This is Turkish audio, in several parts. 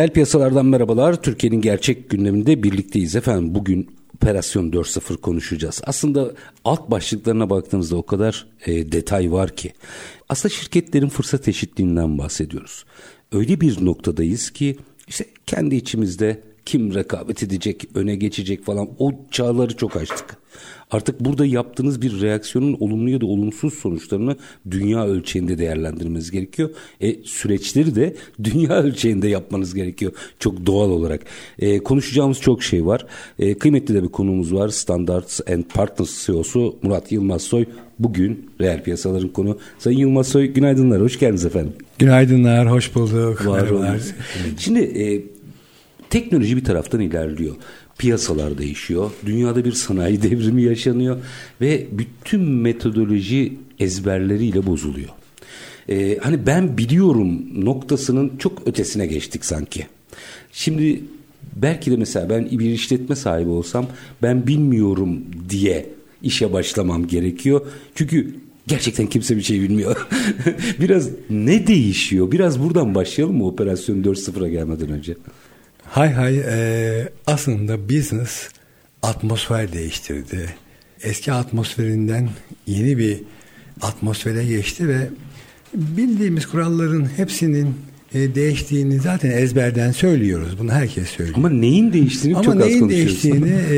Reel piyasalardan merhabalar. Türkiye'nin gerçek gündeminde birlikteyiz efendim. Bugün Operasyon 4.0 konuşacağız. Aslında alt başlıklarına baktığımızda o kadar e, detay var ki. Aslında şirketlerin fırsat eşitliğinden bahsediyoruz. Öyle bir noktadayız ki işte kendi içimizde kim rekabet edecek, öne geçecek falan o çağları çok açtık. Artık burada yaptığınız bir reaksiyonun olumlu ya da olumsuz sonuçlarını dünya ölçeğinde değerlendirmeniz gerekiyor. E, süreçleri de dünya ölçeğinde yapmanız gerekiyor çok doğal olarak. E, konuşacağımız çok şey var. E, kıymetli de bir konumuz var. Standards and Partners CEO'su Murat Yılmazsoy. Bugün reel piyasaların konu. Sayın Yılmazsoy günaydınlar, hoş geldiniz efendim. Günaydınlar, hoş bulduk. Var. Şimdi e, teknoloji bir taraftan ilerliyor piyasalar değişiyor. Dünyada bir sanayi devrimi yaşanıyor ve bütün metodoloji ezberleriyle bozuluyor. Ee, hani ben biliyorum noktasının çok ötesine geçtik sanki. Şimdi belki de mesela ben bir işletme sahibi olsam ben bilmiyorum diye işe başlamam gerekiyor. Çünkü gerçekten kimse bir şey bilmiyor. Biraz ne değişiyor? Biraz buradan başlayalım mı operasyon 4.0'a gelmeden önce? Hay hay e, aslında business atmosfer değiştirdi. Eski atmosferinden yeni bir atmosfere geçti ve bildiğimiz kuralların hepsinin e, değiştiğini zaten ezberden söylüyoruz. Bunu herkes söylüyor. Ama neyin değiştiğini Ama çok az neyin konuşuyoruz. değiştiğini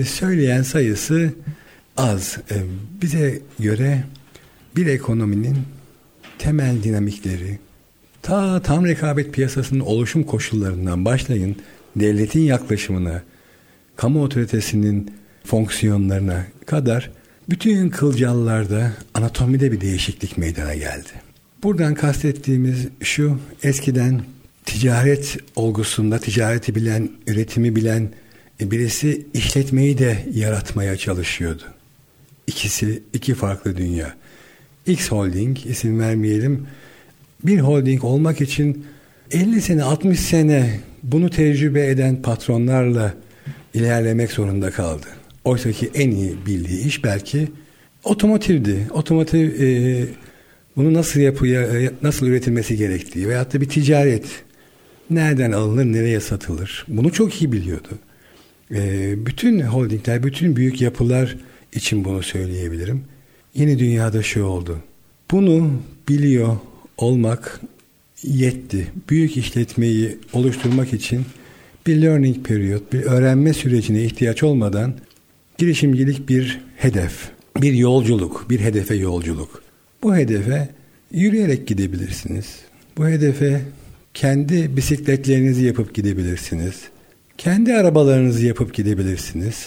e, söyleyen sayısı az. E, bize göre bir ekonominin temel dinamikleri, Ta tam rekabet piyasasının oluşum koşullarından başlayın devletin yaklaşımına, kamu otoritesinin fonksiyonlarına kadar bütün kılcallarda anatomide bir değişiklik meydana geldi. Buradan kastettiğimiz şu eskiden ticaret olgusunda ticareti bilen, üretimi bilen birisi işletmeyi de yaratmaya çalışıyordu. İkisi iki farklı dünya. X Holding isim vermeyelim bir holding olmak için 50 sene 60 sene bunu tecrübe eden patronlarla ilerlemek zorunda kaldı. Oysa ki en iyi bildiği iş belki otomotivdi. Otomotiv e, bunu nasıl yapıya nasıl üretilmesi gerektiği veyahut da bir ticaret nereden alınır nereye satılır bunu çok iyi biliyordu. E, bütün holdingler bütün büyük yapılar için bunu söyleyebilirim. Yeni dünyada şu oldu. Bunu biliyor olmak yetti. Büyük işletmeyi oluşturmak için bir learning period, bir öğrenme sürecine ihtiyaç olmadan girişimcilik bir hedef, bir yolculuk, bir hedefe yolculuk. Bu hedefe yürüyerek gidebilirsiniz. Bu hedefe kendi bisikletlerinizi yapıp gidebilirsiniz. Kendi arabalarınızı yapıp gidebilirsiniz.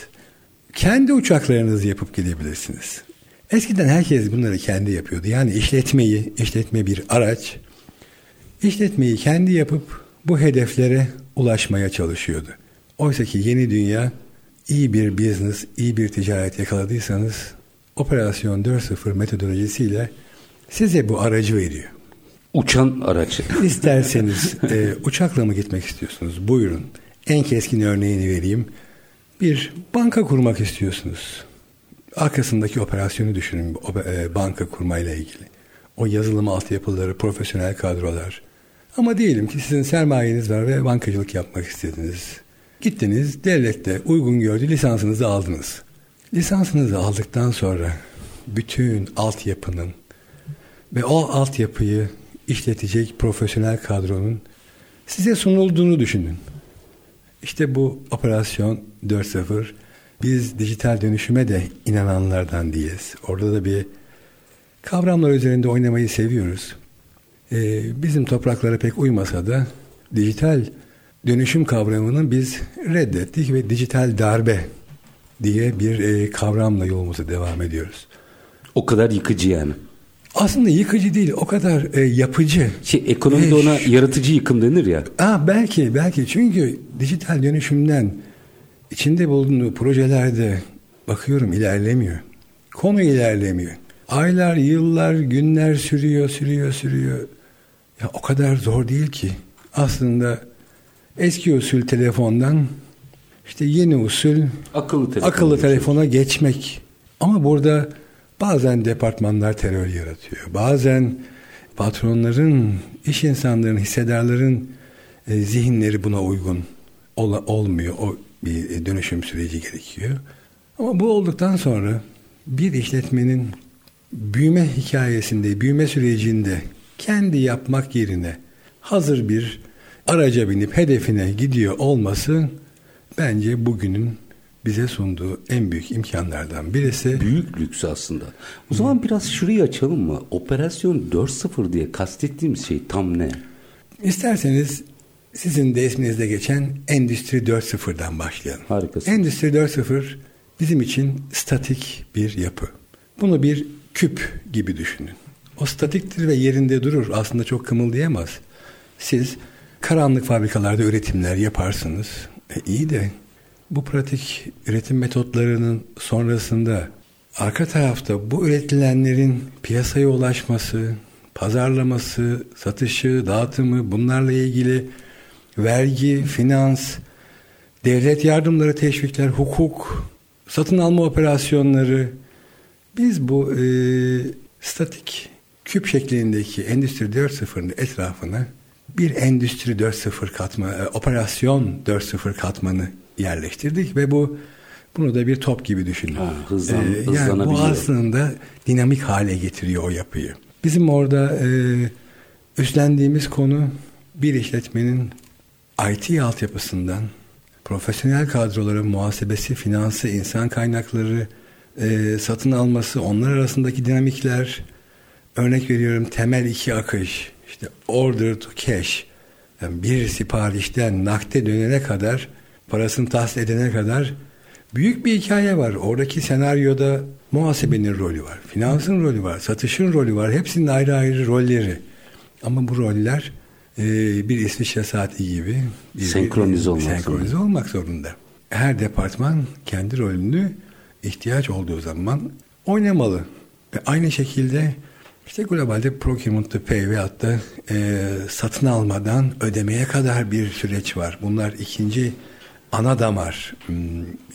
Kendi uçaklarınızı yapıp gidebilirsiniz. Eskiden herkes bunları kendi yapıyordu. Yani işletmeyi, işletme bir araç, işletmeyi kendi yapıp bu hedeflere ulaşmaya çalışıyordu. Oysa ki yeni dünya iyi bir business, iyi bir ticaret yakaladıysanız operasyon 4.0 metodolojisiyle size bu aracı veriyor. Uçan araç. İsterseniz e, uçakla mı gitmek istiyorsunuz? Buyurun. En keskin örneğini vereyim. Bir banka kurmak istiyorsunuz arkasındaki operasyonu düşünün e, banka kurmayla ilgili. O yazılım altyapıları, profesyonel kadrolar. Ama diyelim ki sizin sermayeniz var ve bankacılık yapmak istediniz. Gittiniz, devlette uygun gördü, lisansınızı aldınız. Lisansınızı aldıktan sonra bütün altyapının ve o altyapıyı işletecek profesyonel kadronun size sunulduğunu düşünün. İşte bu operasyon 4.0 biz dijital dönüşüme de inananlardan değiliz. Orada da bir kavramlar üzerinde oynamayı seviyoruz. Ee, bizim topraklara pek uymasa da dijital dönüşüm kavramını biz reddettik ve dijital darbe diye bir e, kavramla yolumuza devam ediyoruz. O kadar yıkıcı yani. Aslında yıkıcı değil, o kadar e, yapıcı. Şey, ekonomide Ve ona yaratıcı yıkım denir ya. Aa, belki, belki çünkü dijital dönüşümden içinde bulunduğu projelerde bakıyorum ilerlemiyor. Konu ilerlemiyor. Aylar, yıllar, günler sürüyor, sürüyor, sürüyor. Ya o kadar zor değil ki. Aslında eski usul telefondan işte yeni usul Akıllı telefon. akıllı telefona geçmek. Ama burada bazen departmanlar terör yaratıyor. Bazen patronların, iş insanların, hissedarların e, zihinleri buna uygun ola- olmuyor. O bir e, dönüşüm süreci gerekiyor. Ama bu olduktan sonra bir işletmenin büyüme hikayesinde, büyüme sürecinde kendi yapmak yerine hazır bir araca binip hedefine gidiyor olması bence bugünün bize sunduğu en büyük imkanlardan birisi. Büyük lüks aslında. O zaman biraz şurayı açalım mı? Operasyon 4.0 diye kastettiğimiz şey tam ne? İsterseniz sizin de isminizde geçen Endüstri 4.0'dan başlayalım. Harikasın. Endüstri 4.0 bizim için statik bir yapı. Bunu bir küp gibi düşünün. O statiktir ve yerinde durur. Aslında çok kımıldayamaz. Siz karanlık fabrikalarda üretimler yaparsınız. E, iyi de bu pratik üretim metotlarının sonrasında arka tarafta bu üretilenlerin piyasaya ulaşması, pazarlaması, satışı, dağıtımı bunlarla ilgili vergi, finans, devlet yardımları, teşvikler, hukuk, satın alma operasyonları biz bu e, statik küp şeklindeki Endüstri 4.0'ın etrafına bir Endüstri 4.0 katma, e, operasyon 4.0 katmanı yerleştirdik ve bu bunu da bir top gibi düşünün. Ha, hızlan- yani bu aslında dinamik hale getiriyor o yapıyı. Bizim orada e, üstlendiğimiz konu bir işletmenin IT altyapısından profesyonel kadroların muhasebesi, finansı, insan kaynakları, e, satın alması, onlar arasındaki dinamikler, örnek veriyorum temel iki akış, işte order to cash, yani bir siparişten nakde dönene kadar, parasını tahsil edene kadar büyük bir hikaye var. Oradaki senaryoda muhasebenin rolü var, finansın rolü var, satışın rolü var, hepsinin ayrı ayrı rolleri. Ama bu roller e, bir İsviçre saati gibi bir, Senkronize olmak senkronize olmak zorunda. Her departman kendi rolünü ihtiyaç olduğu zaman oynamalı. Ve aynı şekilde işte globalde procurement to pay veyahut da e, satın almadan ödemeye kadar bir süreç var. Bunlar ikinci ana damar hmm,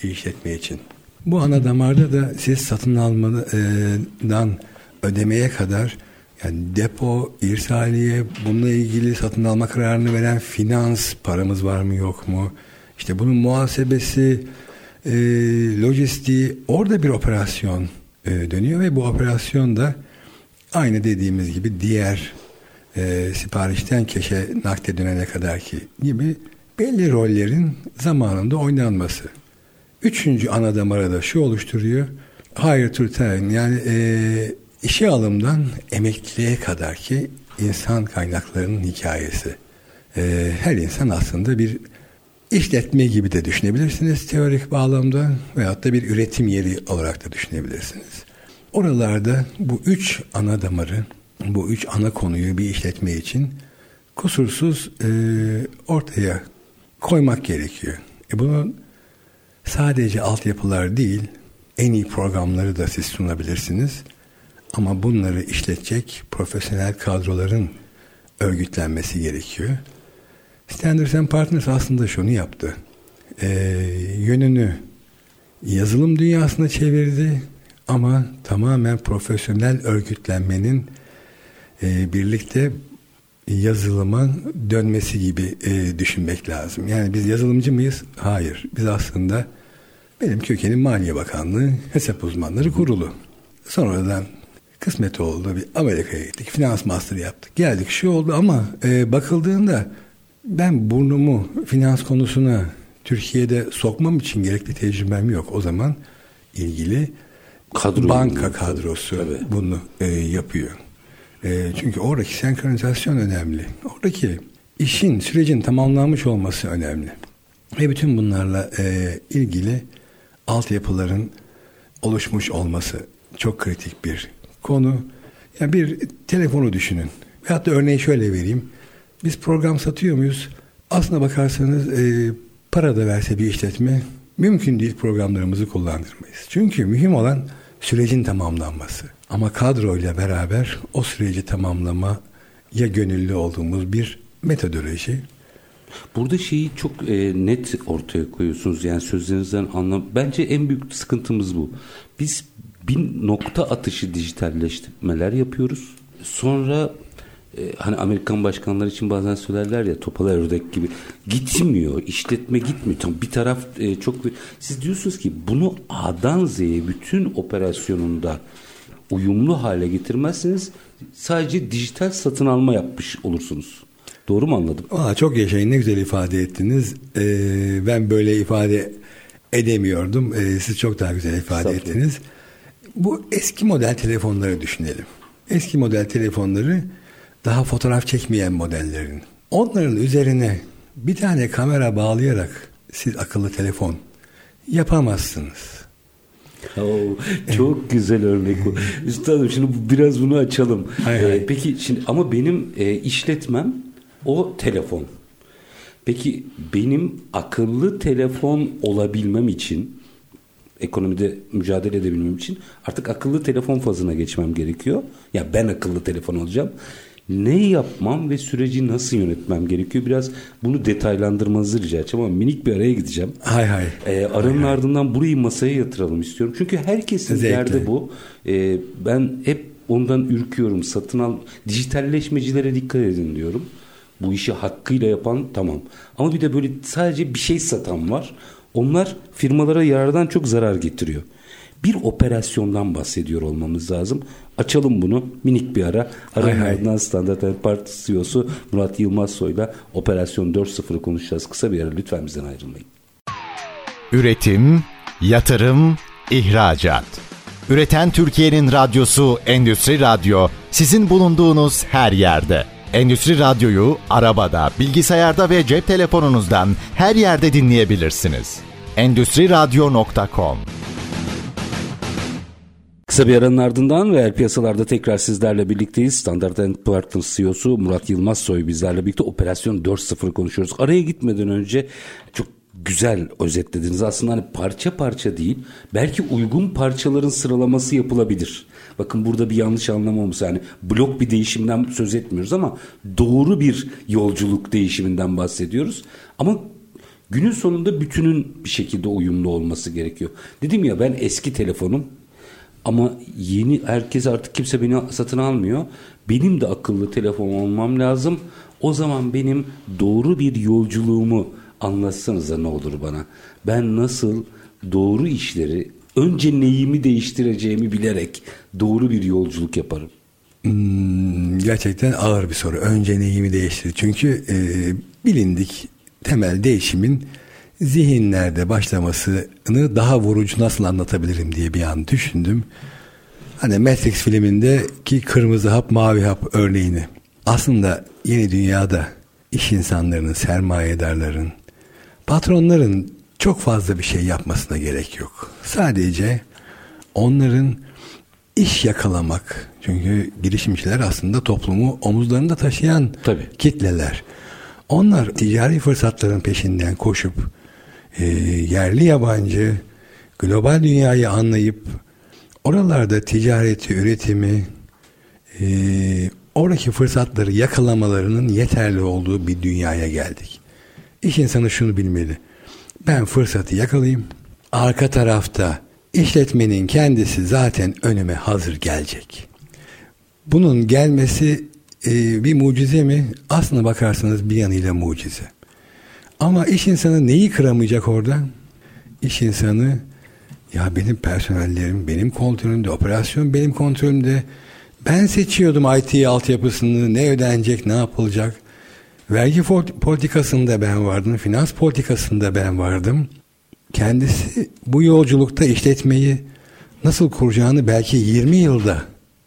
işletme için. Bu ana damarda da siz satın almadan ödemeye kadar yani depo, irsaliye, bununla ilgili satın alma kararını veren finans, paramız var mı yok mu? İşte bunun muhasebesi, e, lojistiği, orada bir operasyon e, dönüyor ve bu operasyon da aynı dediğimiz gibi diğer e, siparişten keşe nakde dönene kadar ki gibi belli rollerin zamanında oynanması. Üçüncü ana damarı da şu oluşturuyor. Higher to return yani e, işe alımdan emekliliğe kadar ki insan kaynaklarının hikayesi. E, her insan aslında bir işletme gibi de düşünebilirsiniz teorik bağlamda veyahut da bir üretim yeri olarak da düşünebilirsiniz. Oralarda bu üç ana damarı, bu üç ana konuyu bir işletme için kusursuz e, ortaya koymak gerekiyor. E bunun sadece altyapılar değil, en iyi programları da siz sunabilirsiniz. Ama bunları işletecek profesyonel kadroların örgütlenmesi gerekiyor. Standards Partners aslında şunu yaptı. E, yönünü yazılım dünyasına çevirdi ama tamamen profesyonel örgütlenmenin e, birlikte yazılıma dönmesi gibi e, düşünmek lazım. Yani biz yazılımcı mıyız? Hayır. Biz aslında benim kökenim Maliye Bakanlığı Hesap Uzmanları Kurulu. Sonradan kısmet oldu. Bir Amerika'ya gittik. Finans master yaptık. Geldik şu oldu ama e, bakıldığında ben burnumu finans konusuna Türkiye'de sokmam için gerekli tecrübem yok. O zaman ilgili Kadro banka kadrosu Tabii. bunu e, yapıyor. E, çünkü oradaki senkronizasyon önemli. Oradaki işin, sürecin tamamlanmış olması önemli. Ve bütün bunlarla e, ilgili altyapıların oluşmuş olması çok kritik bir konu. Yani bir telefonu düşünün. Veyahut da örneği şöyle vereyim. Biz program satıyor muyuz? Aslına bakarsanız e, para da verse bir işletme mümkün değil programlarımızı kullandırmayız. Çünkü mühim olan sürecin tamamlanması. Ama kadroyla beraber o süreci tamamlama ya gönüllü olduğumuz bir metodoloji. Burada şeyi çok e, net ortaya koyuyorsunuz. Yani sözlerinizden anlam. Bence en büyük sıkıntımız bu. Biz bir nokta atışı dijitalleştirmeler yapıyoruz. Sonra e, hani Amerikan başkanları için bazen söylerler ya topala ördek gibi gitmiyor işletme gitmiyor tam bir taraf e, çok siz diyorsunuz ki bunu A'dan Z'ye bütün operasyonunda uyumlu hale getirmezseniz sadece dijital satın alma yapmış olursunuz. Doğru mu anladım? Aa, çok yaşayın ne güzel ifade ettiniz. Ee, ben böyle ifade edemiyordum. Ee, siz çok daha güzel ifade ettiniz. Bu eski model telefonları düşünelim. Eski model telefonları daha fotoğraf çekmeyen modellerin. Onların üzerine bir tane kamera bağlayarak siz akıllı telefon yapamazsınız. Oo, çok güzel örnek bu. Üstadım şimdi biraz bunu açalım. Hay hay. Ee, peki şimdi ama benim e, işletmem o telefon. Peki benim akıllı telefon olabilmem için ekonomide mücadele edebilmem için artık akıllı telefon fazına geçmem gerekiyor. Ya ben akıllı telefon olacağım ne yapmam ve süreci nasıl yönetmem gerekiyor? Biraz bunu detaylandırmanızı rica edeceğim ama minik bir araya gideceğim. Hay hay. Ee, aranın hay ardından hay. burayı masaya yatıralım istiyorum. Çünkü herkesin Zevkli. derdi bu. Ee, ben hep ondan ürküyorum. Satın al, dijitalleşmecilere dikkat edin diyorum. Bu işi hakkıyla yapan tamam. Ama bir de böyle sadece bir şey satan var. Onlar firmalara yarardan çok zarar getiriyor bir operasyondan bahsediyor olmamız lazım. Açalım bunu minik bir ara. Aranın ardından Standart Parti CEO'su Murat Yılmaz Soy'la Operasyon 4.0'ı konuşacağız. Kısa bir ara lütfen bizden ayrılmayın. Üretim, yatırım, ihracat. Üreten Türkiye'nin radyosu Endüstri Radyo sizin bulunduğunuz her yerde. Endüstri Radyo'yu arabada, bilgisayarda ve cep telefonunuzdan her yerde dinleyebilirsiniz. Endüstri Radyo.com Kısa bir aranın ardından ve piyasalarda tekrar sizlerle birlikteyiz. Standard Poor's CEO'su Murat Yılmaz Soy bizlerle birlikte Operasyon 4.0 konuşuyoruz. Araya gitmeden önce çok güzel özetlediniz. Aslında hani parça parça değil, belki uygun parçaların sıralaması yapılabilir. Bakın burada bir yanlış anlamamız yani blok bir değişimden söz etmiyoruz ama doğru bir yolculuk değişiminden bahsediyoruz. Ama günün sonunda bütünün bir şekilde uyumlu olması gerekiyor. Dedim ya ben eski telefonum ama yeni herkes artık kimse beni satın almıyor. Benim de akıllı telefon olmam lazım. O zaman benim doğru bir yolculuğumu anlatsanıza ne olur bana. Ben nasıl doğru işleri önce neyimi değiştireceğimi bilerek doğru bir yolculuk yaparım. Hmm, gerçekten ağır bir soru. Önce neyimi değiştir? Çünkü e, bilindik temel değişimin zihinlerde başlamasını daha vurucu nasıl anlatabilirim diye bir an düşündüm. Hani Matrix filmindeki kırmızı hap mavi hap örneğini. Aslında yeni dünyada iş insanlarının, sermayedarların, patronların çok fazla bir şey yapmasına gerek yok. Sadece onların iş yakalamak. Çünkü girişimciler aslında toplumu omuzlarında taşıyan Tabii. kitleler. Onlar ticari fırsatların peşinden koşup e, yerli yabancı global dünyayı anlayıp oralarda ticareti, üretimi e, oradaki fırsatları yakalamalarının yeterli olduğu bir dünyaya geldik. İş insanı şunu bilmeli. Ben fırsatı yakalayayım. Arka tarafta işletmenin kendisi zaten önüme hazır gelecek. Bunun gelmesi e, bir mucize mi? Aslına bakarsanız bir yanıyla mucize. Ama iş insanı neyi kıramayacak orada? İş insanı ya benim personellerim benim kontrolümde, operasyon benim kontrolümde. Ben seçiyordum IT altyapısını, ne ödenecek, ne yapılacak. Vergi politikasında ben vardım, finans politikasında ben vardım. Kendisi bu yolculukta işletmeyi nasıl kuracağını belki 20 yılda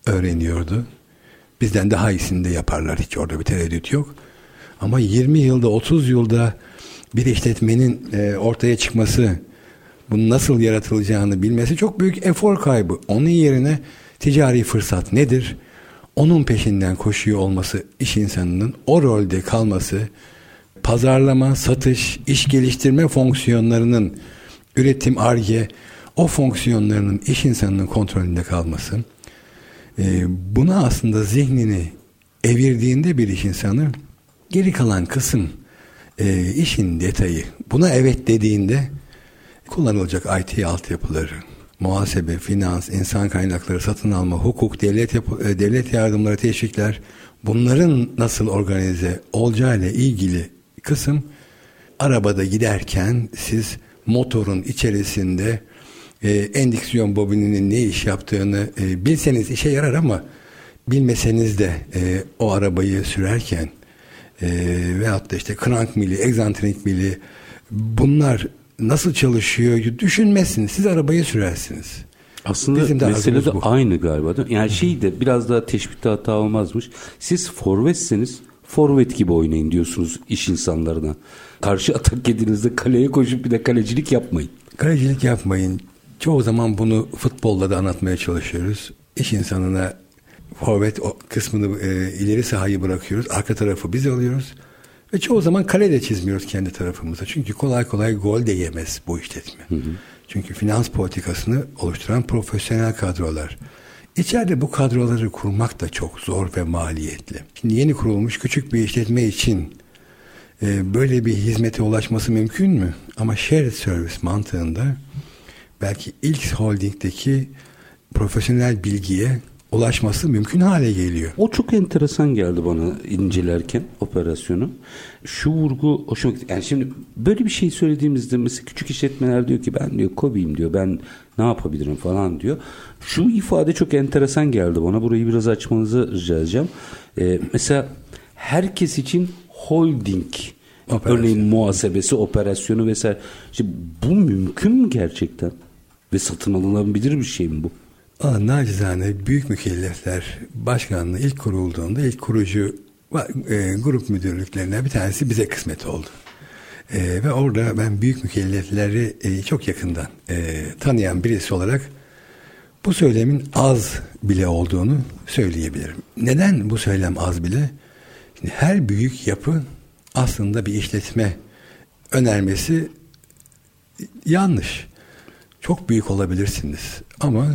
öğreniyordu. Bizden daha iyisini de yaparlar. Hiç orada bir tereddüt yok. Ama 20 yılda 30 yılda bir işletmenin e, ortaya çıkması bunun nasıl yaratılacağını bilmesi çok büyük efor kaybı. Onun yerine ticari fırsat nedir? Onun peşinden koşuyor olması iş insanının o rolde kalması pazarlama, satış, iş geliştirme fonksiyonlarının üretim, arge o fonksiyonlarının iş insanının kontrolünde kalması e, buna aslında zihnini evirdiğinde bir iş insanı geri kalan kısım e, işin detayı. Buna evet dediğinde kullanılacak IT altyapıları, muhasebe, finans, insan kaynakları, satın alma, hukuk, devlet yapı, e, devlet yardımları, teşvikler bunların nasıl organize olacağıyla ilgili kısım arabada giderken siz motorun içerisinde e, endüksiyon bobininin ne iş yaptığını e, bilseniz işe yarar ama bilmeseniz de e, o arabayı sürerken e, veyahut da işte crank mili, egzantrik mili bunlar nasıl çalışıyor düşünmezsiniz. Siz arabayı sürersiniz. Aslında Bizim de mesele de bu. aynı galiba. Değil mi? Yani şey de biraz daha teşbihte hata olmazmış. Siz forvetseniz forvet gibi oynayın diyorsunuz iş insanlarına. Karşı atak yediğinizde kaleye koşup bir de kalecilik yapmayın. Kalecilik yapmayın. Çoğu zaman bunu futbolda da anlatmaya çalışıyoruz. İş insanına forvet kısmını e, ileri sahayı bırakıyoruz. Arka tarafı biz alıyoruz. Ve çoğu zaman kale de çizmiyoruz kendi tarafımıza. Çünkü kolay kolay gol de yemez bu işletme. Hı hı. Çünkü finans politikasını oluşturan profesyonel kadrolar. İçeride bu kadroları kurmak da çok zor ve maliyetli. Şimdi yeni kurulmuş küçük bir işletme için e, böyle bir hizmete ulaşması mümkün mü? Ama shared service mantığında belki ilk holdingdeki profesyonel bilgiye ulaşması mümkün hale geliyor. O çok enteresan geldi bana incelerken operasyonu. Şu vurgu hoşuma gitti. Yani şimdi böyle bir şey söylediğimizde mesela küçük işletmeler diyor ki ben diyor kobiyim diyor ben ne yapabilirim falan diyor. Şu ifade çok enteresan geldi bana. Burayı biraz açmanızı rica edeceğim. Ee, mesela herkes için holding Operasyon. örneğin muhasebesi, operasyonu vesaire. İşte bu mümkün mü gerçekten? Ve satın alınabilir bir şey mi bu? Aa, nacizane büyük mükellefler başkanlığı ilk kurulduğunda ilk kurucu e, grup müdürlüklerinden bir tanesi bize kısmet oldu. E, ve orada ben büyük mükellefleri e, çok yakından e, tanıyan birisi olarak bu söylemin az bile olduğunu söyleyebilirim. Neden bu söylem az bile? Şimdi her büyük yapı aslında bir işletme önermesi yanlış. Çok büyük olabilirsiniz ama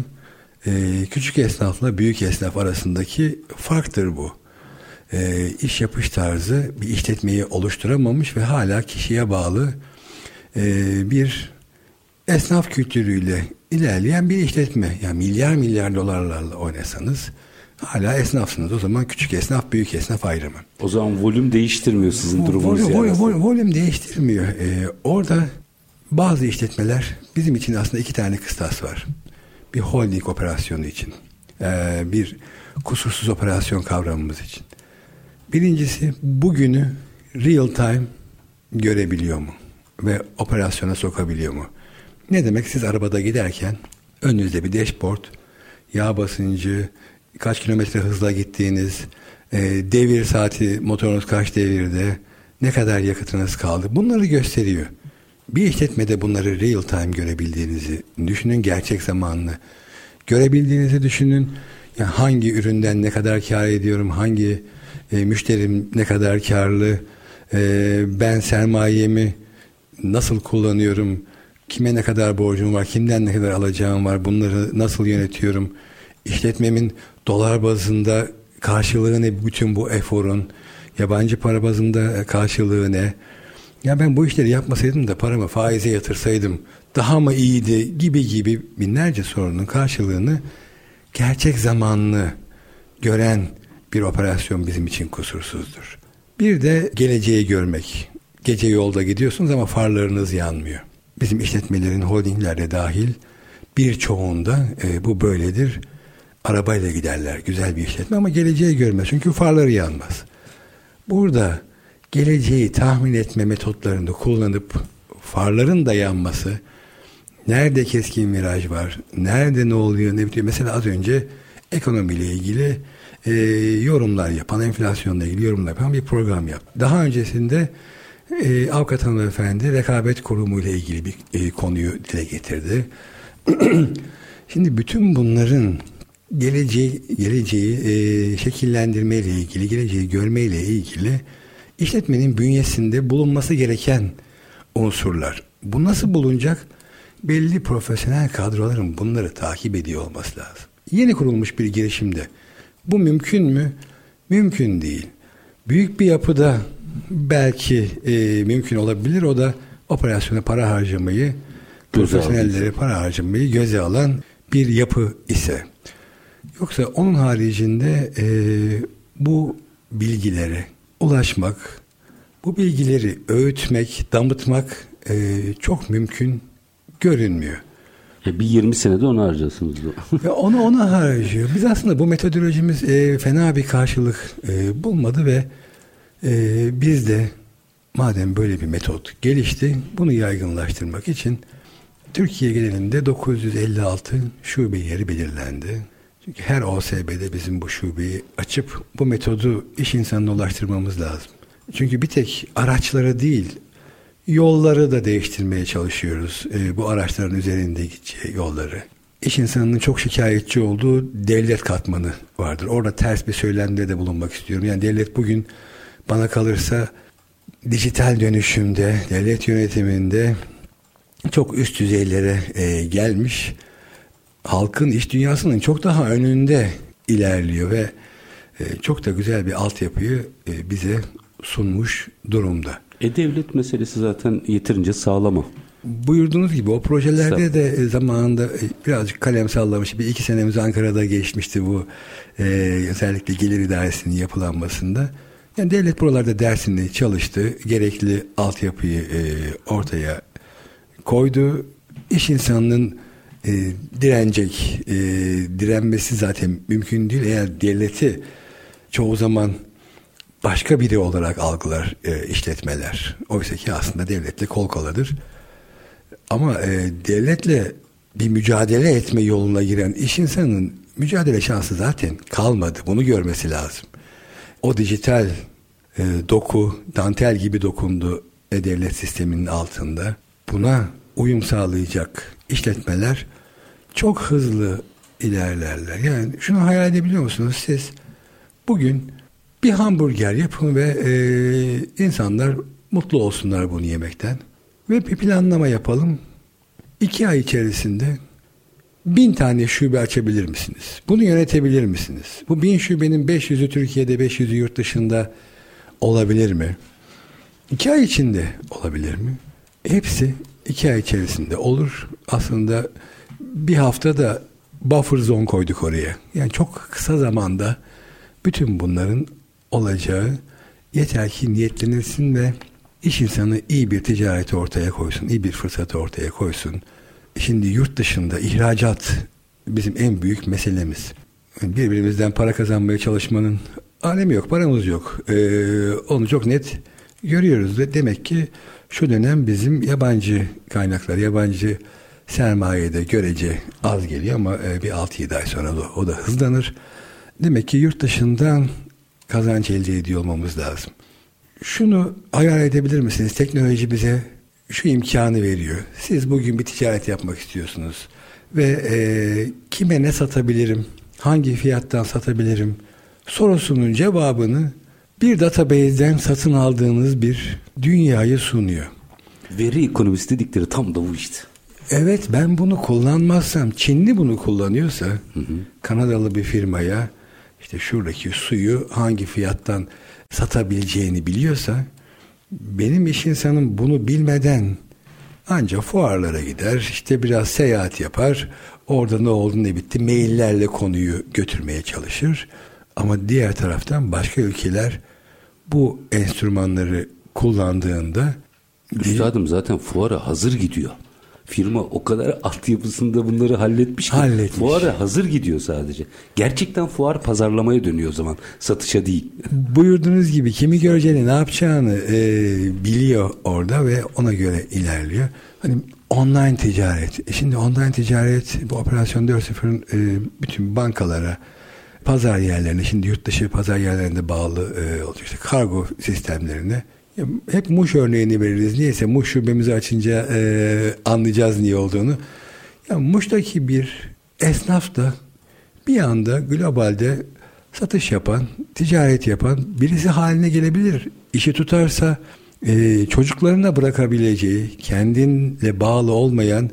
e, küçük esnafla büyük esnaf arasındaki farktır bu. E, iş yapış tarzı bir işletmeyi oluşturamamış ve hala kişiye bağlı e, bir esnaf kültürüyle ilerleyen bir işletme. Yani milyar milyar dolarlarla oynasanız hala esnafsınız. O zaman küçük esnaf, büyük esnaf ayrımı. O zaman volüm değiştirmiyor sizin durumunuz. Volüm, volüm, volüm, volüm değiştirmiyor. Ee, orada bazı işletmeler bizim için aslında iki tane kıstas var bir holding operasyonu için, e, bir kusursuz operasyon kavramımız için. Birincisi bugünü real time görebiliyor mu? Ve operasyona sokabiliyor mu? Ne demek? Siz arabada giderken önünüzde bir dashboard, yağ basıncı, kaç kilometre hızla gittiğiniz, e, devir saati, motorunuz kaç devirde, ne kadar yakıtınız kaldı bunları gösteriyor. Bir işletmede bunları real time görebildiğinizi düşünün, gerçek zamanlı. Görebildiğinizi düşünün. Yani hangi üründen ne kadar kar ediyorum, hangi e, müşterim ne kadar karlı, e, ben sermayemi nasıl kullanıyorum, kime ne kadar borcum var, kimden ne kadar alacağım var, bunları nasıl yönetiyorum, işletmemin dolar bazında karşılığı ne? Bütün bu eforun, yabancı para bazında karşılığı ne, ya ben bu işleri yapmasaydım da paramı faize yatırsaydım daha mı iyiydi gibi gibi binlerce sorunun karşılığını gerçek zamanlı gören bir operasyon bizim için kusursuzdur. Bir de geleceği görmek. Gece yolda gidiyorsunuz ama farlarınız yanmıyor. Bizim işletmelerin holdinglerde dahil birçoğunda e, bu böyledir. Arabayla giderler güzel bir işletme ama geleceği görmez çünkü farları yanmaz. Burada geleceği tahmin etme metotlarını kullanıp farların da yanması, nerede keskin viraj var, nerede ne oluyor, ne bitiyor. Mesela az önce ekonomiyle ilgili e, yorumlar yapan, enflasyonla ilgili yorumlar yapan bir program yaptı. Daha öncesinde e, avukat hanımefendi rekabet kurumu ile ilgili bir e, konuyu dile getirdi. Şimdi bütün bunların geleceği geleceği e, şekillendirme ile ilgili, geleceği görme ile ilgili işletmenin bünyesinde bulunması gereken unsurlar. Bu nasıl bulunacak? Belli profesyonel kadroların bunları takip ediyor olması lazım. Yeni kurulmuş bir girişimde bu mümkün mü? Mümkün değil. Büyük bir yapıda belki e, mümkün olabilir. O da operasyona para harcamayı, profesyonellere para harcamayı göze alan bir yapı ise. Yoksa onun haricinde e, bu bilgilere ulaşmak, bu bilgileri öğütmek, damıtmak e, çok mümkün görünmüyor. E bir 20 senede onu harcasınız. Ve onu ona harcıyor. Biz aslında bu metodolojimiz e, fena bir karşılık e, bulmadı ve e, biz de madem böyle bir metot gelişti, bunu yaygınlaştırmak için Türkiye genelinde 956 şube yeri belirlendi. Çünkü her OSB'de bizim bu şubeyi açıp bu metodu iş insanına ulaştırmamız lazım. Çünkü bir tek araçları değil, yolları da değiştirmeye çalışıyoruz. E, bu araçların üzerinde gideceği yolları. İş insanının çok şikayetçi olduğu devlet katmanı vardır. Orada ters bir söylemde de bulunmak istiyorum. Yani devlet bugün bana kalırsa dijital dönüşümde, devlet yönetiminde çok üst düzeylere e, gelmiş. Halkın iş dünyasının çok daha önünde ilerliyor ve e, çok da güzel bir altyapıyı e, bize sunmuş durumda. E devlet meselesi zaten yeterince sağlama. Buyurduğunuz gibi o projelerde de e, zamanında birazcık kalem sallamış. Bir iki senemiz Ankara'da geçmişti bu e, özellikle gelir idaresinin yapılanmasında. Yani devlet buralarda dersini çalıştı. Gerekli altyapıyı e, ortaya koydu. İş insanının e, direnecek, e, direnmesi zaten mümkün değil. Eğer devleti çoğu zaman başka biri olarak algılar e, işletmeler. Oysa ki aslında devletle kol koladır. Ama e, devletle bir mücadele etme yoluna giren iş insanının mücadele şansı zaten kalmadı. Bunu görmesi lazım. O dijital e, doku, dantel gibi dokundu e, devlet sisteminin altında. Buna uyum sağlayacak işletmeler çok hızlı ilerlerler. Yani şunu hayal edebiliyor musunuz siz? Bugün bir hamburger yapın ve e, insanlar mutlu olsunlar bunu yemekten. Ve bir planlama yapalım. İki ay içerisinde bin tane şube açabilir misiniz? Bunu yönetebilir misiniz? Bu bin şubenin 500'ü Türkiye'de, 500'ü yurt dışında olabilir mi? İki ay içinde olabilir mi? Hepsi iki ay içerisinde olur. Aslında bir hafta da buffer zone koyduk oraya. Yani çok kısa zamanda bütün bunların olacağı yeter ki niyetlenilsin ve iş insanı iyi bir ticareti ortaya koysun, iyi bir fırsatı ortaya koysun. Şimdi yurt dışında ihracat bizim en büyük meselemiz. Birbirimizden para kazanmaya çalışmanın alemi yok, paramız yok. Ee, onu çok net görüyoruz ve demek ki şu dönem bizim yabancı kaynaklar, yabancı sermayede görece az geliyor ama e, bir 6-7 ay sonra da, o da hızlanır. Demek ki yurt dışından kazanç elde ediyor olmamız lazım. Şunu hayal edebilir misiniz? Teknoloji bize şu imkanı veriyor. Siz bugün bir ticaret yapmak istiyorsunuz ve e, kime ne satabilirim, hangi fiyattan satabilirim sorusunun cevabını bir database'den satın aldığınız bir dünyayı sunuyor. Veri ekonomisi dedikleri tam da bu işte. Evet ben bunu kullanmazsam Çinli bunu kullanıyorsa hı hı. Kanadalı bir firmaya işte şuradaki suyu hangi fiyattan satabileceğini biliyorsa benim iş insanım bunu bilmeden ancak fuarlara gider işte biraz seyahat yapar orada ne oldu ne bitti maillerle konuyu götürmeye çalışır ama diğer taraftan başka ülkeler bu enstrümanları kullandığında Üstadım zaten fuara hazır gidiyor. Firma o kadar altyapısında bunları halletmiş ki halletmiş. fuara hazır gidiyor sadece. Gerçekten fuar pazarlamaya dönüyor o zaman. Satışa değil. Buyurduğunuz gibi kimi göreceğini ne yapacağını e, biliyor orada ve ona göre ilerliyor. Hani online ticaret. E şimdi online ticaret bu operasyon 4.0'ın e, bütün bankalara pazar yerlerine şimdi yurt dışı pazar yerlerinde bağlı e, olacak işte kargo sistemlerine hep Muş örneğini veririz. Niyeyse Muş şubemizi açınca e, anlayacağız niye olduğunu. Ya Muş'taki bir esnaf da bir anda globalde satış yapan, ticaret yapan birisi haline gelebilir. İşi tutarsa e, çocuklarına bırakabileceği, kendinle bağlı olmayan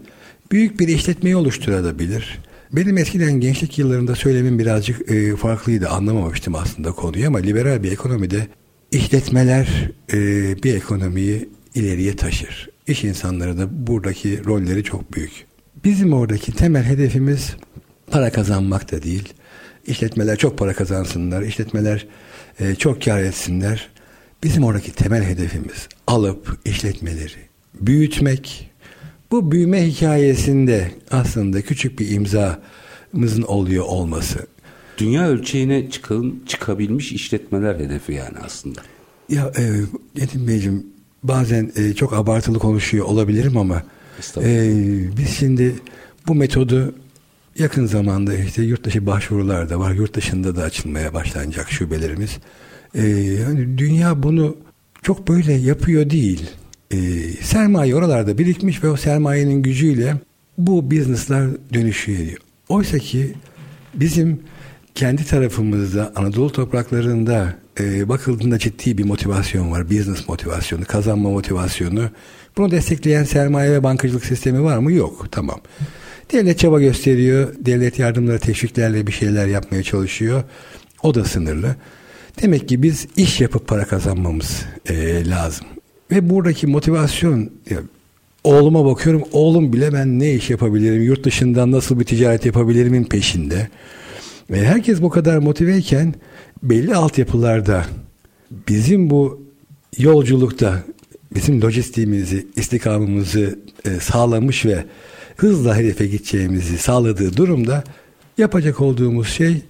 büyük bir işletmeyi oluşturabilir. Benim eskiden gençlik yıllarında söylemim birazcık e, farklıydı. Anlamamıştım aslında konuyu ama liberal bir ekonomide işletmeler e, bir ekonomiyi ileriye taşır. İş insanları da buradaki rolleri çok büyük. Bizim oradaki temel hedefimiz para kazanmak da değil. İşletmeler çok para kazansınlar, işletmeler e, çok kar etsinler. Bizim oradaki temel hedefimiz alıp işletmeleri büyütmek. Bu büyüme hikayesinde aslında küçük bir imzamızın oluyor olması. Dünya ölçeğine çıkın, çıkabilmiş işletmeler hedefi yani aslında. Ya e, Nedim Beyciğim bazen e, çok abartılı konuşuyor olabilirim ama e, biz şimdi bu metodu yakın zamanda işte yurt dışı başvurular da var. Yurt dışında da açılmaya başlanacak şubelerimiz. E, yani dünya bunu çok böyle yapıyor değil. E, sermaye oralarda birikmiş ve o sermayenin gücüyle bu businesslar dönüşüyor. Oysa ki bizim kendi tarafımızda Anadolu topraklarında e, bakıldığında ciddi bir motivasyon var. Business motivasyonu, kazanma motivasyonu. Bunu destekleyen sermaye ve bankacılık sistemi var mı? Yok. Tamam. Devlet çaba gösteriyor. Devlet yardımları, teşviklerle bir şeyler yapmaya çalışıyor. O da sınırlı. Demek ki biz iş yapıp para kazanmamız e, lazım. Ve buradaki motivasyon ya, oğluma bakıyorum. Oğlum bile ben ne iş yapabilirim, yurt dışından nasıl bir ticaret yapabilirimin peşinde. Ve herkes bu kadar motiveyken belli altyapılarda bizim bu yolculukta bizim lojistiğimizi, istikamımızı e, sağlamış ve hızla hedefe gideceğimizi sağladığı durumda yapacak olduğumuz şey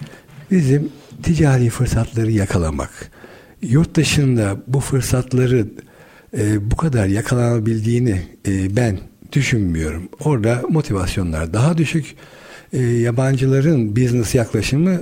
bizim ticari fırsatları yakalamak. Yurt dışında bu fırsatları e, bu kadar yakalanabildiğini e, ben düşünmüyorum. Orada motivasyonlar daha düşük. E, yabancıların business yaklaşımı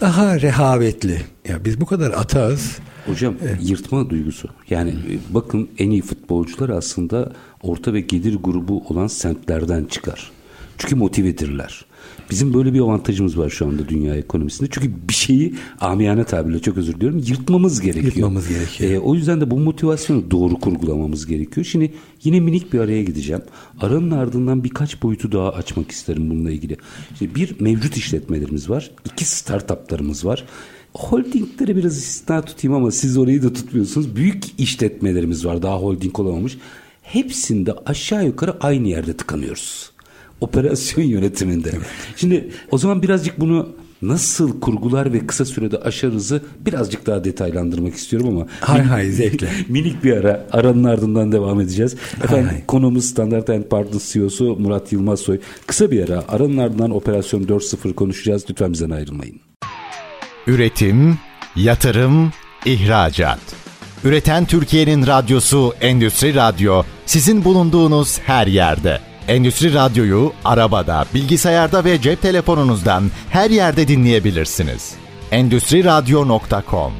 daha rehavetli. Ya biz bu kadar atağız. Hocam evet. yırtma duygusu. Yani Hı. bakın en iyi futbolcular aslında orta ve gelir grubu olan semtlerden çıkar. Çünkü motivedirler. Bizim böyle bir avantajımız var şu anda dünya ekonomisinde. Çünkü bir şeyi amiyane tabirle çok özür diliyorum yırtmamız gerekiyor. Yırtmamız gerekiyor. Ee, o yüzden de bu motivasyonu doğru kurgulamamız gerekiyor. Şimdi yine minik bir araya gideceğim. Aranın ardından birkaç boyutu daha açmak isterim bununla ilgili. İşte bir mevcut işletmelerimiz var. iki startuplarımız var. Holdingleri biraz istisna tutayım ama siz orayı da tutmuyorsunuz. Büyük işletmelerimiz var daha holding olamamış. Hepsinde aşağı yukarı aynı yerde tıkanıyoruz operasyon yönetiminde. Şimdi o zaman birazcık bunu nasıl kurgular ve kısa sürede aşarızı birazcık daha detaylandırmak istiyorum ama hay hay zevkle. minik bir ara aranın ardından devam edeceğiz. Efendim hay hay. konumuz Standart Partners CEO'su Murat Yılmazsoy. Kısa bir ara aranın ardından operasyon 4.0 konuşacağız. Lütfen bizden ayrılmayın. Üretim, yatırım, ihracat. Üreten Türkiye'nin radyosu Endüstri Radyo sizin bulunduğunuz her yerde. Endüstri Radyo'yu arabada, bilgisayarda ve cep telefonunuzdan her yerde dinleyebilirsiniz. Endüstri Radyo.com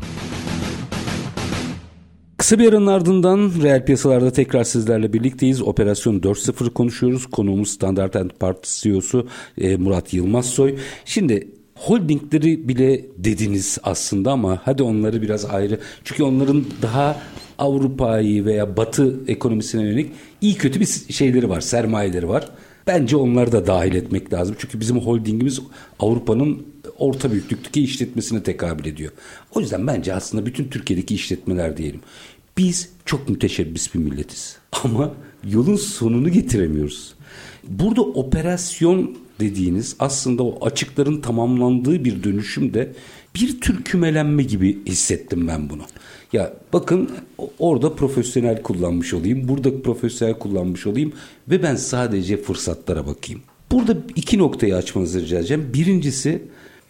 Kısa bir aranın ardından reel piyasalarda tekrar sizlerle birlikteyiz. Operasyon 4.0 konuşuyoruz. Konuğumuz Standart Poor's CEO'su e, Murat Yılmazsoy. Şimdi holdingleri bile dediniz aslında ama hadi onları biraz ayrı. Çünkü onların daha Avrupa'yı veya Batı ekonomisine yönelik iyi kötü bir şeyleri var, sermayeleri var. Bence onları da dahil etmek lazım. Çünkü bizim holdingimiz Avrupa'nın orta büyüklükteki işletmesine tekabül ediyor. O yüzden bence aslında bütün Türkiye'deki işletmeler diyelim. Biz çok müteşebbis bir milletiz. Ama yolun sonunu getiremiyoruz. Burada operasyon dediğiniz aslında o açıkların tamamlandığı bir dönüşümde bir tür kümelenme gibi hissettim ben bunu. Ya bakın orada profesyonel kullanmış olayım, burada profesyonel kullanmış olayım ve ben sadece fırsatlara bakayım. Burada iki noktayı açmanızı rica edeceğim. Birincisi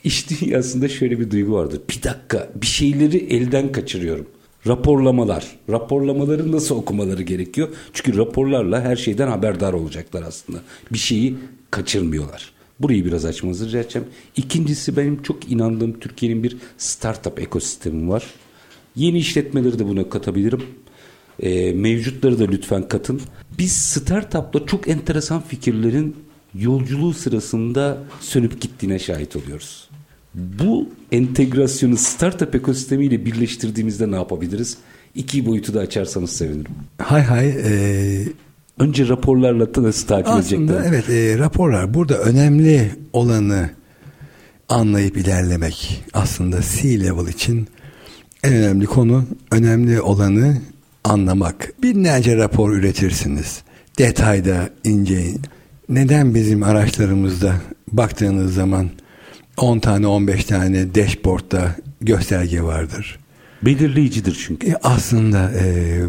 iş dünyasında şöyle bir duygu vardır. Bir dakika bir şeyleri elden kaçırıyorum. Raporlamalar. Raporlamaları nasıl okumaları gerekiyor? Çünkü raporlarla her şeyden haberdar olacaklar aslında. Bir şeyi kaçırmıyorlar. Burayı biraz açmanızı rica edeceğim. İkincisi benim çok inandığım Türkiye'nin bir startup ekosistemi var. Yeni işletmeleri de buna katabilirim. E, mevcutları da lütfen katın. Biz startup'la çok enteresan fikirlerin yolculuğu sırasında sönüp gittiğine şahit oluyoruz. Bu entegrasyonu startup ekosistemiyle birleştirdiğimizde ne yapabiliriz? İki boyutu da açarsanız sevinirim. Hay hay. E, Önce raporlarla nasıl takip aslında edecekler? evet e, raporlar burada önemli olanı anlayıp ilerlemek. Aslında C-level için en önemli konu önemli olanı anlamak. Binlerce rapor üretirsiniz. Detayda ince. Neden bizim araçlarımızda baktığınız zaman 10 tane 15 tane dashboardda gösterge vardır. Belirleyicidir çünkü. E, aslında e,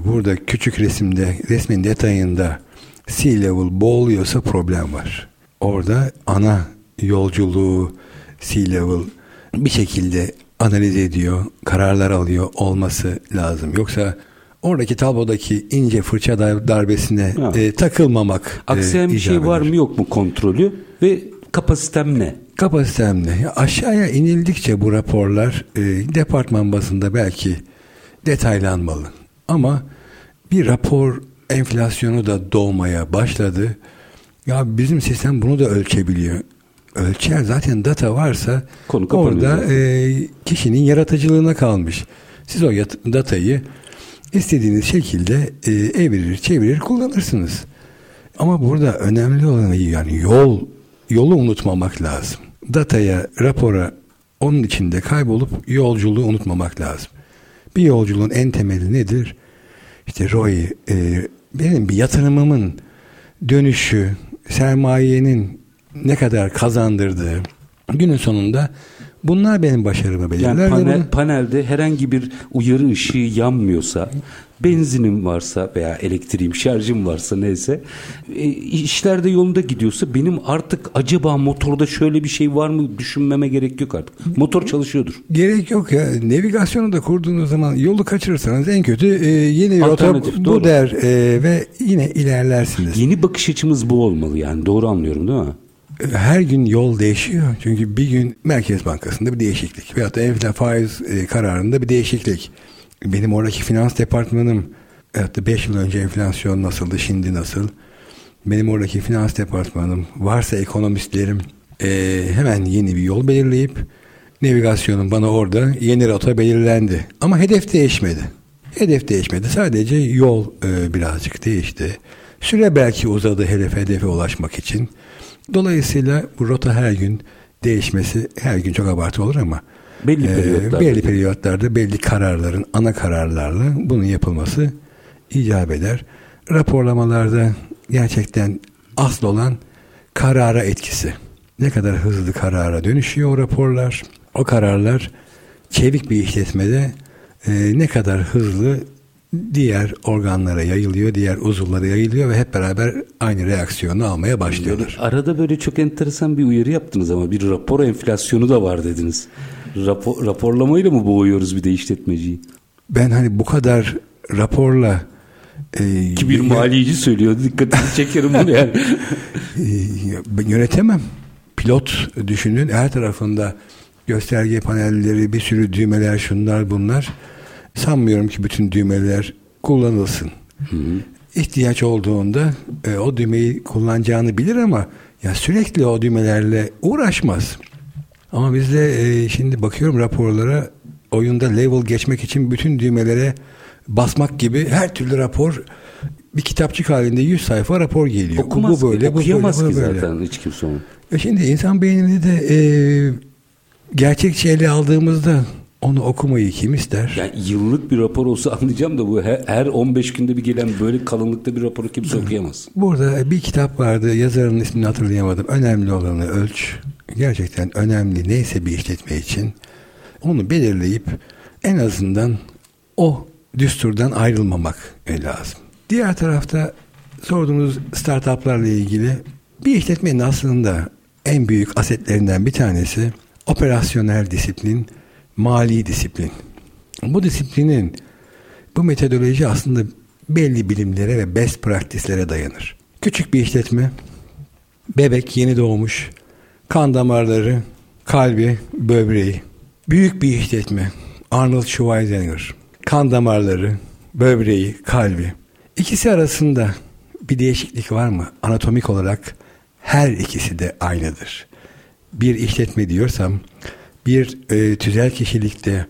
burada küçük resimde resmin detayında C-level boğuluyorsa problem var. Orada ana yolculuğu C-level bir şekilde analiz ediyor, kararlar alıyor olması lazım. Yoksa oradaki tablodaki ince fırça dar- darbesine Ha. e, takılmamak e, Aksayan bir şey var mı yok mu kontrolü ve kapasitem ne? Kapasitem ne? Ya aşağıya inildikçe bu raporlar e, departman bazında belki detaylanmalı. Ama bir rapor enflasyonu da doğmaya başladı. Ya bizim sistem bunu da ölçebiliyor. Ölçer zaten data varsa Konu orada e, kişinin yaratıcılığına kalmış. Siz o datayı istediğiniz şekilde e, evirir, çevirir, kullanırsınız. Ama burada önemli olan yani yol yolu unutmamak lazım. Dataya, rapora onun içinde kaybolup yolculuğu unutmamak lazım. Bir yolculuğun en temeli nedir? İşte ROI, e, benim bir yatırımımın dönüşü, sermayenin ne kadar kazandırdığı günün sonunda bunlar benim başarımı belirler. Yani panel, bunu- panelde herhangi bir uyarı ışığı yanmıyorsa, benzinim varsa veya elektriğim, şarjım varsa neyse, e, işler de yolunda gidiyorsa benim artık acaba motorda şöyle bir şey var mı düşünmeme gerek yok artık. Motor çalışıyordur. Gerek yok ya. Navigasyonu da kurduğunuz zaman yolu kaçırırsanız en kötü e, yeni bir rota bu doğru. der e, ve yine ilerlersiniz. Yeni bakış açımız bu olmalı yani doğru anlıyorum değil mi? Her gün yol değişiyor. Çünkü bir gün Merkez Bankası'nda bir değişiklik veyahut da enflasyon faiz e, kararında bir değişiklik. Benim oradaki finans departmanım veyahut da 5 yıl önce enflasyon nasıldı, şimdi nasıl? Benim oradaki finans departmanım, varsa ekonomistlerim e, hemen yeni bir yol belirleyip navigasyonun bana orada yeni rota belirlendi. Ama hedef değişmedi. Hedef değişmedi. Sadece yol e, birazcık değişti. Süre belki uzadı hedef hedefe ulaşmak için. Dolayısıyla bu rota her gün değişmesi her gün çok abartı olur ama Belli e, periyotlarda. belli periyotlarda belli kararların ana kararlarla bunun yapılması icap eder. Raporlamalarda gerçekten asıl olan karara etkisi. Ne kadar hızlı karara dönüşüyor o raporlar. O kararlar çevik bir işletmede e, ne kadar hızlı diğer organlara yayılıyor, diğer uzuvlara yayılıyor ve hep beraber aynı reaksiyonu almaya başlıyorlar. arada böyle çok enteresan bir uyarı yaptınız ama bir rapor enflasyonu da var dediniz. Rapor, raporlamayla mı boğuyoruz bir de işletmeciyi? Ben hani bu kadar raporla e, Ki bir maliyeci söylüyor. Dikkatini çekerim bunu yani. e, ben yönetemem. Pilot düşünün her tarafında gösterge panelleri, bir sürü düğmeler, şunlar bunlar. Sanmıyorum ki bütün düğmeler kullanılsın. İhtiyaç olduğunda e, o düğmeyi kullanacağını bilir ama ya sürekli o düğmelerle uğraşmaz. Ama bizde e, şimdi bakıyorum raporlara oyunda level geçmek için bütün düğmelere basmak gibi her türlü rapor bir kitapçık halinde 100 sayfa rapor geliyor. Okumaz bu böyle, bu böyle, okuyamaz bu ki böyle. zaten hiç kimse onu. E şimdi insan beynini de e, gerçekçi ele aldığımızda onu okumayı kim ister? Yani yıllık bir rapor olsa anlayacağım da bu her, her 15 günde bir gelen böyle kalınlıkta bir raporu kimse okuyamaz. Burada bir kitap vardı yazarın ismini hatırlayamadım. Önemli olanı ölç. Gerçekten önemli neyse bir işletme için onu belirleyip en azından o düsturdan ayrılmamak lazım. Diğer tarafta sorduğunuz startuplarla ilgili bir işletmenin aslında en büyük asetlerinden bir tanesi operasyonel disiplin, mali disiplin. Bu disiplinin bu metodoloji aslında belli bilimlere ve best practice'lere dayanır. Küçük bir işletme, bebek yeni doğmuş, kan damarları, kalbi, böbreği. Büyük bir işletme. Arnold Schwarzenegger. Kan damarları, böbreği, kalbi. İkisi arasında bir değişiklik var mı? Anatomik olarak her ikisi de aynıdır. Bir işletme diyorsam bir e, tüzel kişilikte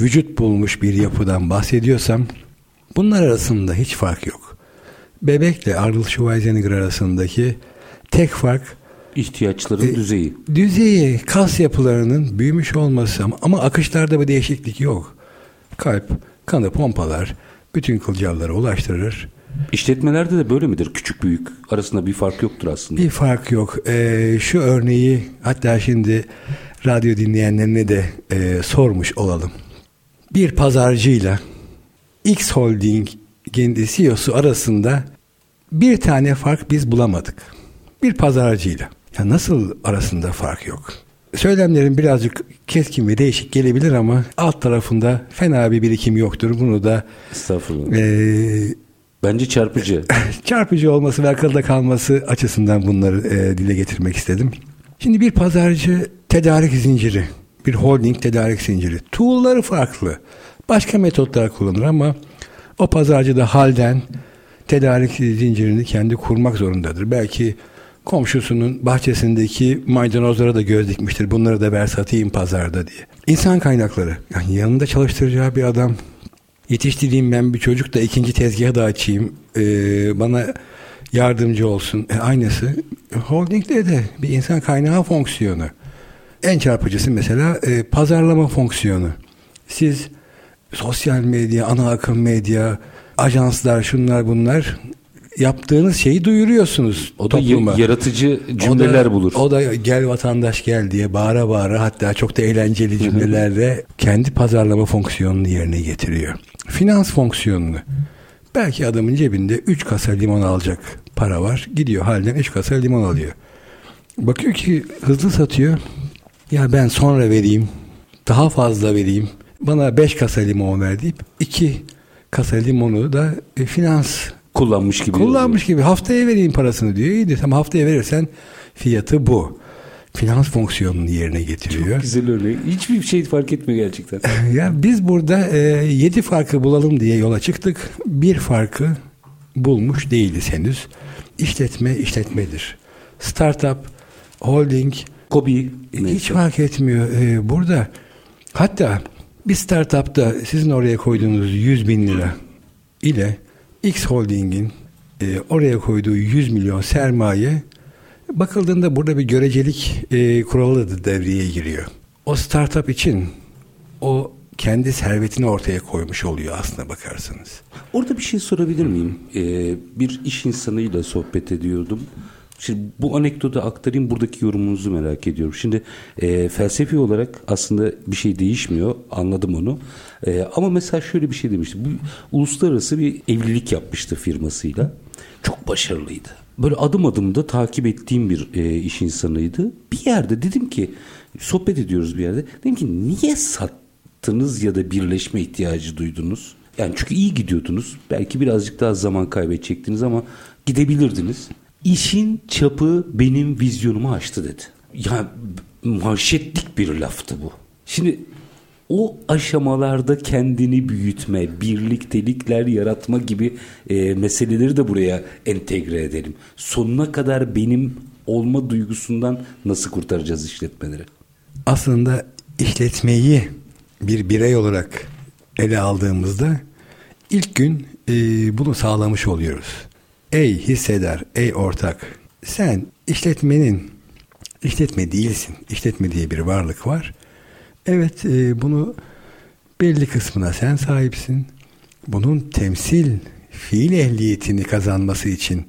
vücut bulmuş bir yapıdan bahsediyorsam bunlar arasında hiç fark yok. Bebekle Arnold Schwarzenegger arasındaki tek fark ihtiyaçların e, düzeyi. Düzeyi, kas yapılarının büyümüş olması ama, akışlarda bir değişiklik yok. Kalp kanı pompalar, bütün kılcallara ulaştırır. İşletmelerde de böyle midir? Küçük büyük arasında bir fark yoktur aslında. Bir fark yok. Ee, şu örneği hatta şimdi radyo dinleyenlerine de e, sormuş olalım. Bir pazarcıyla X Holding'in CEO'su arasında bir tane fark biz bulamadık. Bir pazarcıyla. Ya nasıl arasında fark yok? Söylemlerim birazcık keskin ve değişik gelebilir ama alt tarafında fena bir birikim yoktur. Bunu da Estağfurullah. E, Bence çarpıcı. çarpıcı olması ve akılda kalması açısından bunları e, dile getirmek istedim. Şimdi bir pazarcı tedarik zinciri, bir holding tedarik zinciri. Tool'ları farklı. Başka metotlar kullanır ama o pazarcı da halden tedarik zincirini kendi kurmak zorundadır. Belki komşusunun bahçesindeki maydanozlara da göz dikmiştir. Bunları da ver satayım pazarda diye. İnsan kaynakları. Yani yanında çalıştıracağı bir adam yetiştireyim ben bir çocuk da ikinci tezgahı da açayım. Ee, bana yardımcı olsun. E, aynısı holdingde de bir insan kaynağı fonksiyonu. En çarpıcısı mesela e, pazarlama fonksiyonu. Siz sosyal medya, ana akım medya, ajanslar, şunlar bunlar yaptığınız şeyi duyuruyorsunuz o da topluma. yaratıcı cümleler o da, bulur. O da gel vatandaş gel diye bağıra bağıra hatta çok da eğlenceli cümlelerle kendi pazarlama fonksiyonunu yerine getiriyor. Finans fonksiyonunu. Belki adamın cebinde 3 kasa limon alacak para var. Gidiyor halden 3 kasa limon alıyor. Bakıyor ki hızlı satıyor. Ya ben sonra vereyim. Daha fazla vereyim. Bana 5 kasa limon ver deyip 2 kasa limonu da e, finans kullanmış gibi. Kullanmış gibi. Haftaya vereyim parasını diyor. İyi de tamam haftaya verirsen fiyatı bu. Finans fonksiyonunu yerine getiriyor. Çok güzel örnek. Hiçbir şey fark etmiyor gerçekten. ya biz burada e, yedi farkı bulalım diye yola çıktık. Bir farkı bulmuş değiliz henüz. İşletme işletmedir. Startup, holding, Kobi hiç fark etmiyor. Ee, burada hatta bir startupta sizin oraya koyduğunuz 100 bin lira ile X Holding'in e, oraya koyduğu 100 milyon sermaye bakıldığında burada bir görecelik e, kuralı da devreye giriyor. O startup için o kendi servetini ortaya koymuş oluyor aslında bakarsanız. Orada bir şey sorabilir miyim? Ee, bir iş insanıyla sohbet ediyordum. Şimdi bu anekdotu aktarayım buradaki yorumunuzu merak ediyorum. Şimdi e, felsefi olarak aslında bir şey değişmiyor anladım onu. E, ama mesela şöyle bir şey demişti. Bu uluslararası bir evlilik yapmıştı firmasıyla. Çok başarılıydı. Böyle adım adım da takip ettiğim bir e, iş insanıydı. Bir yerde dedim ki sohbet ediyoruz bir yerde. Dedim ki niye sattınız ya da birleşme ihtiyacı duydunuz? Yani çünkü iyi gidiyordunuz. Belki birazcık daha zaman kaybedecektiniz ama gidebilirdiniz. İşin çapı benim vizyonumu açtı dedi. Ya manşetlik bir laftı bu. Şimdi o aşamalarda kendini büyütme, birliktelikler yaratma gibi e, meseleleri de buraya entegre edelim. Sonuna kadar benim olma duygusundan nasıl kurtaracağız işletmeleri? Aslında işletmeyi bir birey olarak ele aldığımızda ilk gün e, bunu sağlamış oluyoruz. Ey hissedar, ey ortak. Sen işletmenin, işletme değilsin. İşletme diye bir varlık var. Evet e, bunu belli kısmına sen sahipsin. Bunun temsil, fiil ehliyetini kazanması için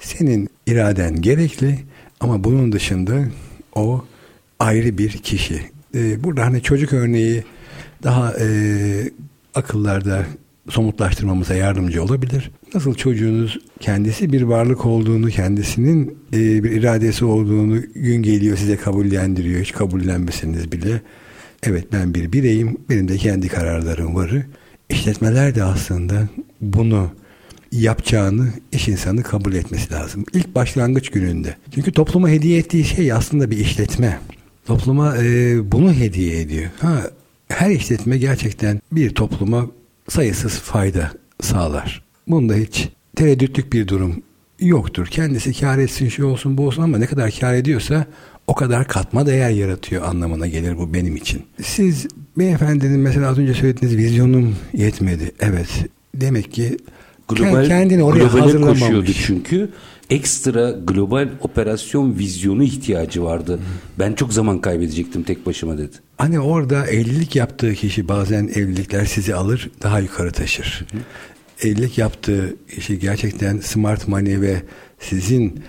senin iraden gerekli. Ama bunun dışında o ayrı bir kişi. E, burada hani çocuk örneği daha e, akıllarda somutlaştırmamıza yardımcı olabilir. Nasıl çocuğunuz kendisi bir varlık olduğunu, kendisinin e, bir iradesi olduğunu gün geliyor size kabullendiriyor. Hiç kabullenmeseniz bile. Evet ben bir bireyim, benim de kendi kararlarım var. İşletmeler de aslında bunu yapacağını iş insanı kabul etmesi lazım. İlk başlangıç gününde. Çünkü topluma hediye ettiği şey aslında bir işletme. Topluma e, bunu hediye ediyor. Ha, her işletme gerçekten bir topluma sayısız fayda sağlar. Bunda hiç tereddütlük bir durum yoktur. Kendisi kar etsin şu olsun bu olsun ama ne kadar kar ediyorsa o kadar katma değer yaratıyor anlamına gelir bu benim için. Siz beyefendinin mesela az önce söylediğiniz vizyonum yetmedi. Evet demek ki Global, kendini oraya hazırlamamış. koşuyordu çünkü ekstra global operasyon vizyonu ihtiyacı vardı. Ben çok zaman kaybedecektim tek başıma dedi. Hani orada evlilik yaptığı kişi bazen evlilikler sizi alır daha yukarı taşır. Evlilik yaptığı kişi gerçekten smart money ve sizin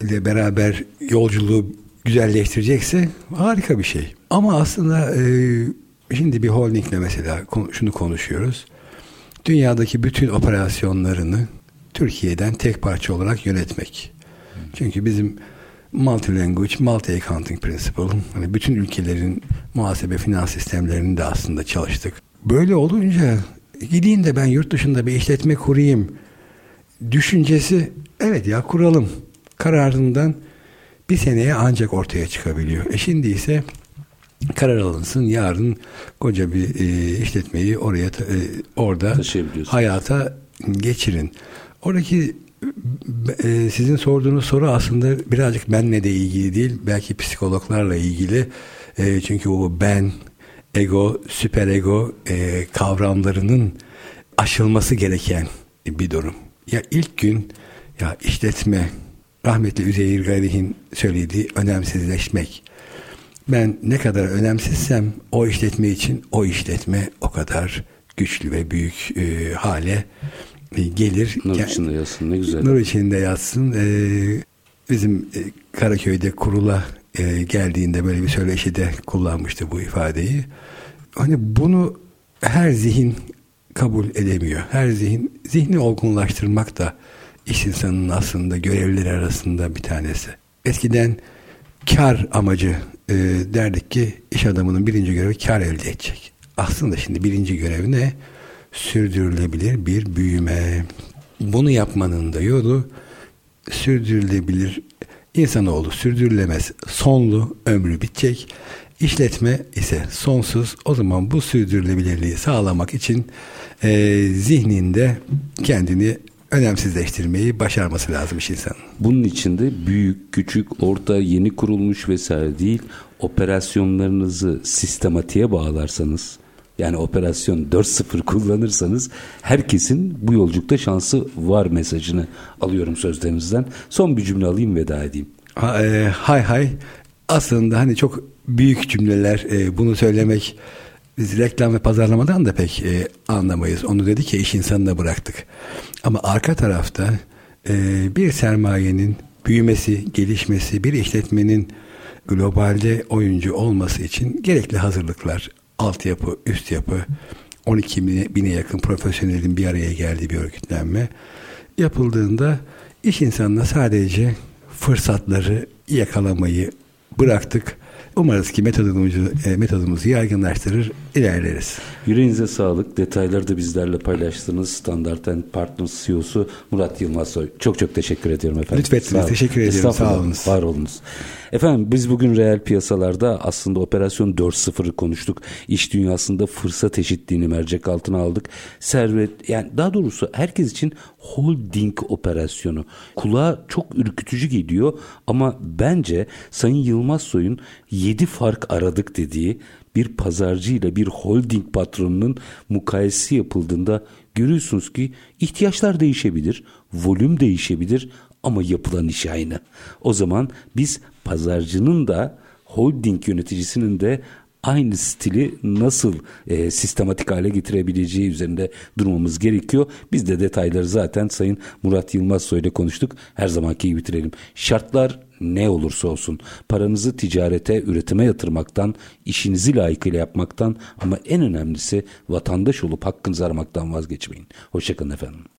ile beraber yolculuğu güzelleştirecekse harika bir şey. Ama aslında e, şimdi bir holdingle mesela şunu konuşuyoruz. Dünyadaki bütün operasyonlarını Türkiye'den tek parça olarak yönetmek. Çünkü bizim multi language, multi accounting principle hani bütün ülkelerin muhasebe finans sistemlerinde aslında çalıştık. Böyle olunca gideyim de ben yurt dışında bir işletme kurayım düşüncesi evet ya kuralım kararından bir seneye ancak ortaya çıkabiliyor. E şimdi ise karar alınsın yarın koca bir e, işletmeyi oraya e, orada hayata geçirin. Oradaki e, sizin sorduğunuz soru aslında birazcık benle de ilgili değil belki psikologlarla ilgili e, çünkü o ben ego süper ego e, kavramlarının aşılması gereken bir durum. Ya ilk gün ya işletme rahmetli Üzeyir Gayrihin söylediği önemsizleşmek. Ben ne kadar önemsizsem o işletme için o işletme o kadar güçlü ve büyük e, hale gelir. Nur içinde yatsın ne güzel. Nur içinde yatsın. E, bizim e, Karaköy'de kurula e, geldiğinde böyle bir söyleşide kullanmıştı bu ifadeyi. Hani bunu her zihin kabul edemiyor. Her zihin, zihni olgunlaştırmak da iş insanının aslında görevlileri arasında bir tanesi. Eskiden kar amacı e, derdik ki iş adamının birinci görevi kar elde edecek. Aslında şimdi birinci görevi ne? Sürdürülebilir bir büyüme. Bunu yapmanın da yolu sürdürülebilir insanoğlu sürdürülemez. Sonlu ömrü bitecek. İşletme ise sonsuz. O zaman bu sürdürülebilirliği sağlamak için e, zihninde kendini önemsizleştirmeyi başarması lazım iş insanın. Bunun içinde büyük, küçük, orta, yeni kurulmuş vesaire değil, operasyonlarınızı sistematiğe bağlarsanız, yani operasyon 4.0 kullanırsanız herkesin bu yolculukta şansı var mesajını alıyorum sözlerinizden. Son bir cümle alayım veda edeyim. E, hay hay aslında hani çok büyük cümleler e, bunu söylemek biz reklam ve pazarlamadan da pek e, anlamayız. Onu dedi ki iş insanına bıraktık. Ama arka tarafta e, bir sermayenin büyümesi, gelişmesi, bir işletmenin globalde oyuncu olması için gerekli hazırlıklar, altyapı, üst yapı, 12 bine yakın profesyonelin bir araya geldiği bir örgütlenme yapıldığında iş insanına sadece fırsatları yakalamayı bıraktık Umarız ki metodumuzu, e, metodumuzu yaygınlaştırır, ilerleriz. Yüreğinize sağlık. Detayları da bizlerle paylaştınız. Standart Partners CEO'su Murat Yılmazsoy. Çok çok teşekkür ediyorum efendim. Lütfettiniz. Teşekkür ediyorum. Sağ olunuz. Var olunuz. Efendim biz bugün reel piyasalarda aslında operasyon 4.0'ı konuştuk. İş dünyasında fırsat eşitliğini mercek altına aldık. Servet yani daha doğrusu herkes için holding operasyonu. Kulağa çok ürkütücü geliyor ama bence Sayın Yılmaz Soy'un 7 fark aradık dediği bir pazarcı ile bir holding patronunun mukayesesi yapıldığında görüyorsunuz ki ihtiyaçlar değişebilir, volüm değişebilir ama yapılan iş aynı. O zaman biz pazarcının da holding yöneticisinin de aynı stili nasıl e, sistematik hale getirebileceği üzerinde durmamız gerekiyor. Biz de detayları zaten Sayın Murat Yılmaz ile konuştuk. Her zamanki gibi bitirelim. Şartlar ne olursa olsun paranızı ticarete, üretime yatırmaktan, işinizi layıkıyla yapmaktan ama en önemlisi vatandaş olup hakkınızı aramaktan vazgeçmeyin. Hoşçakalın efendim.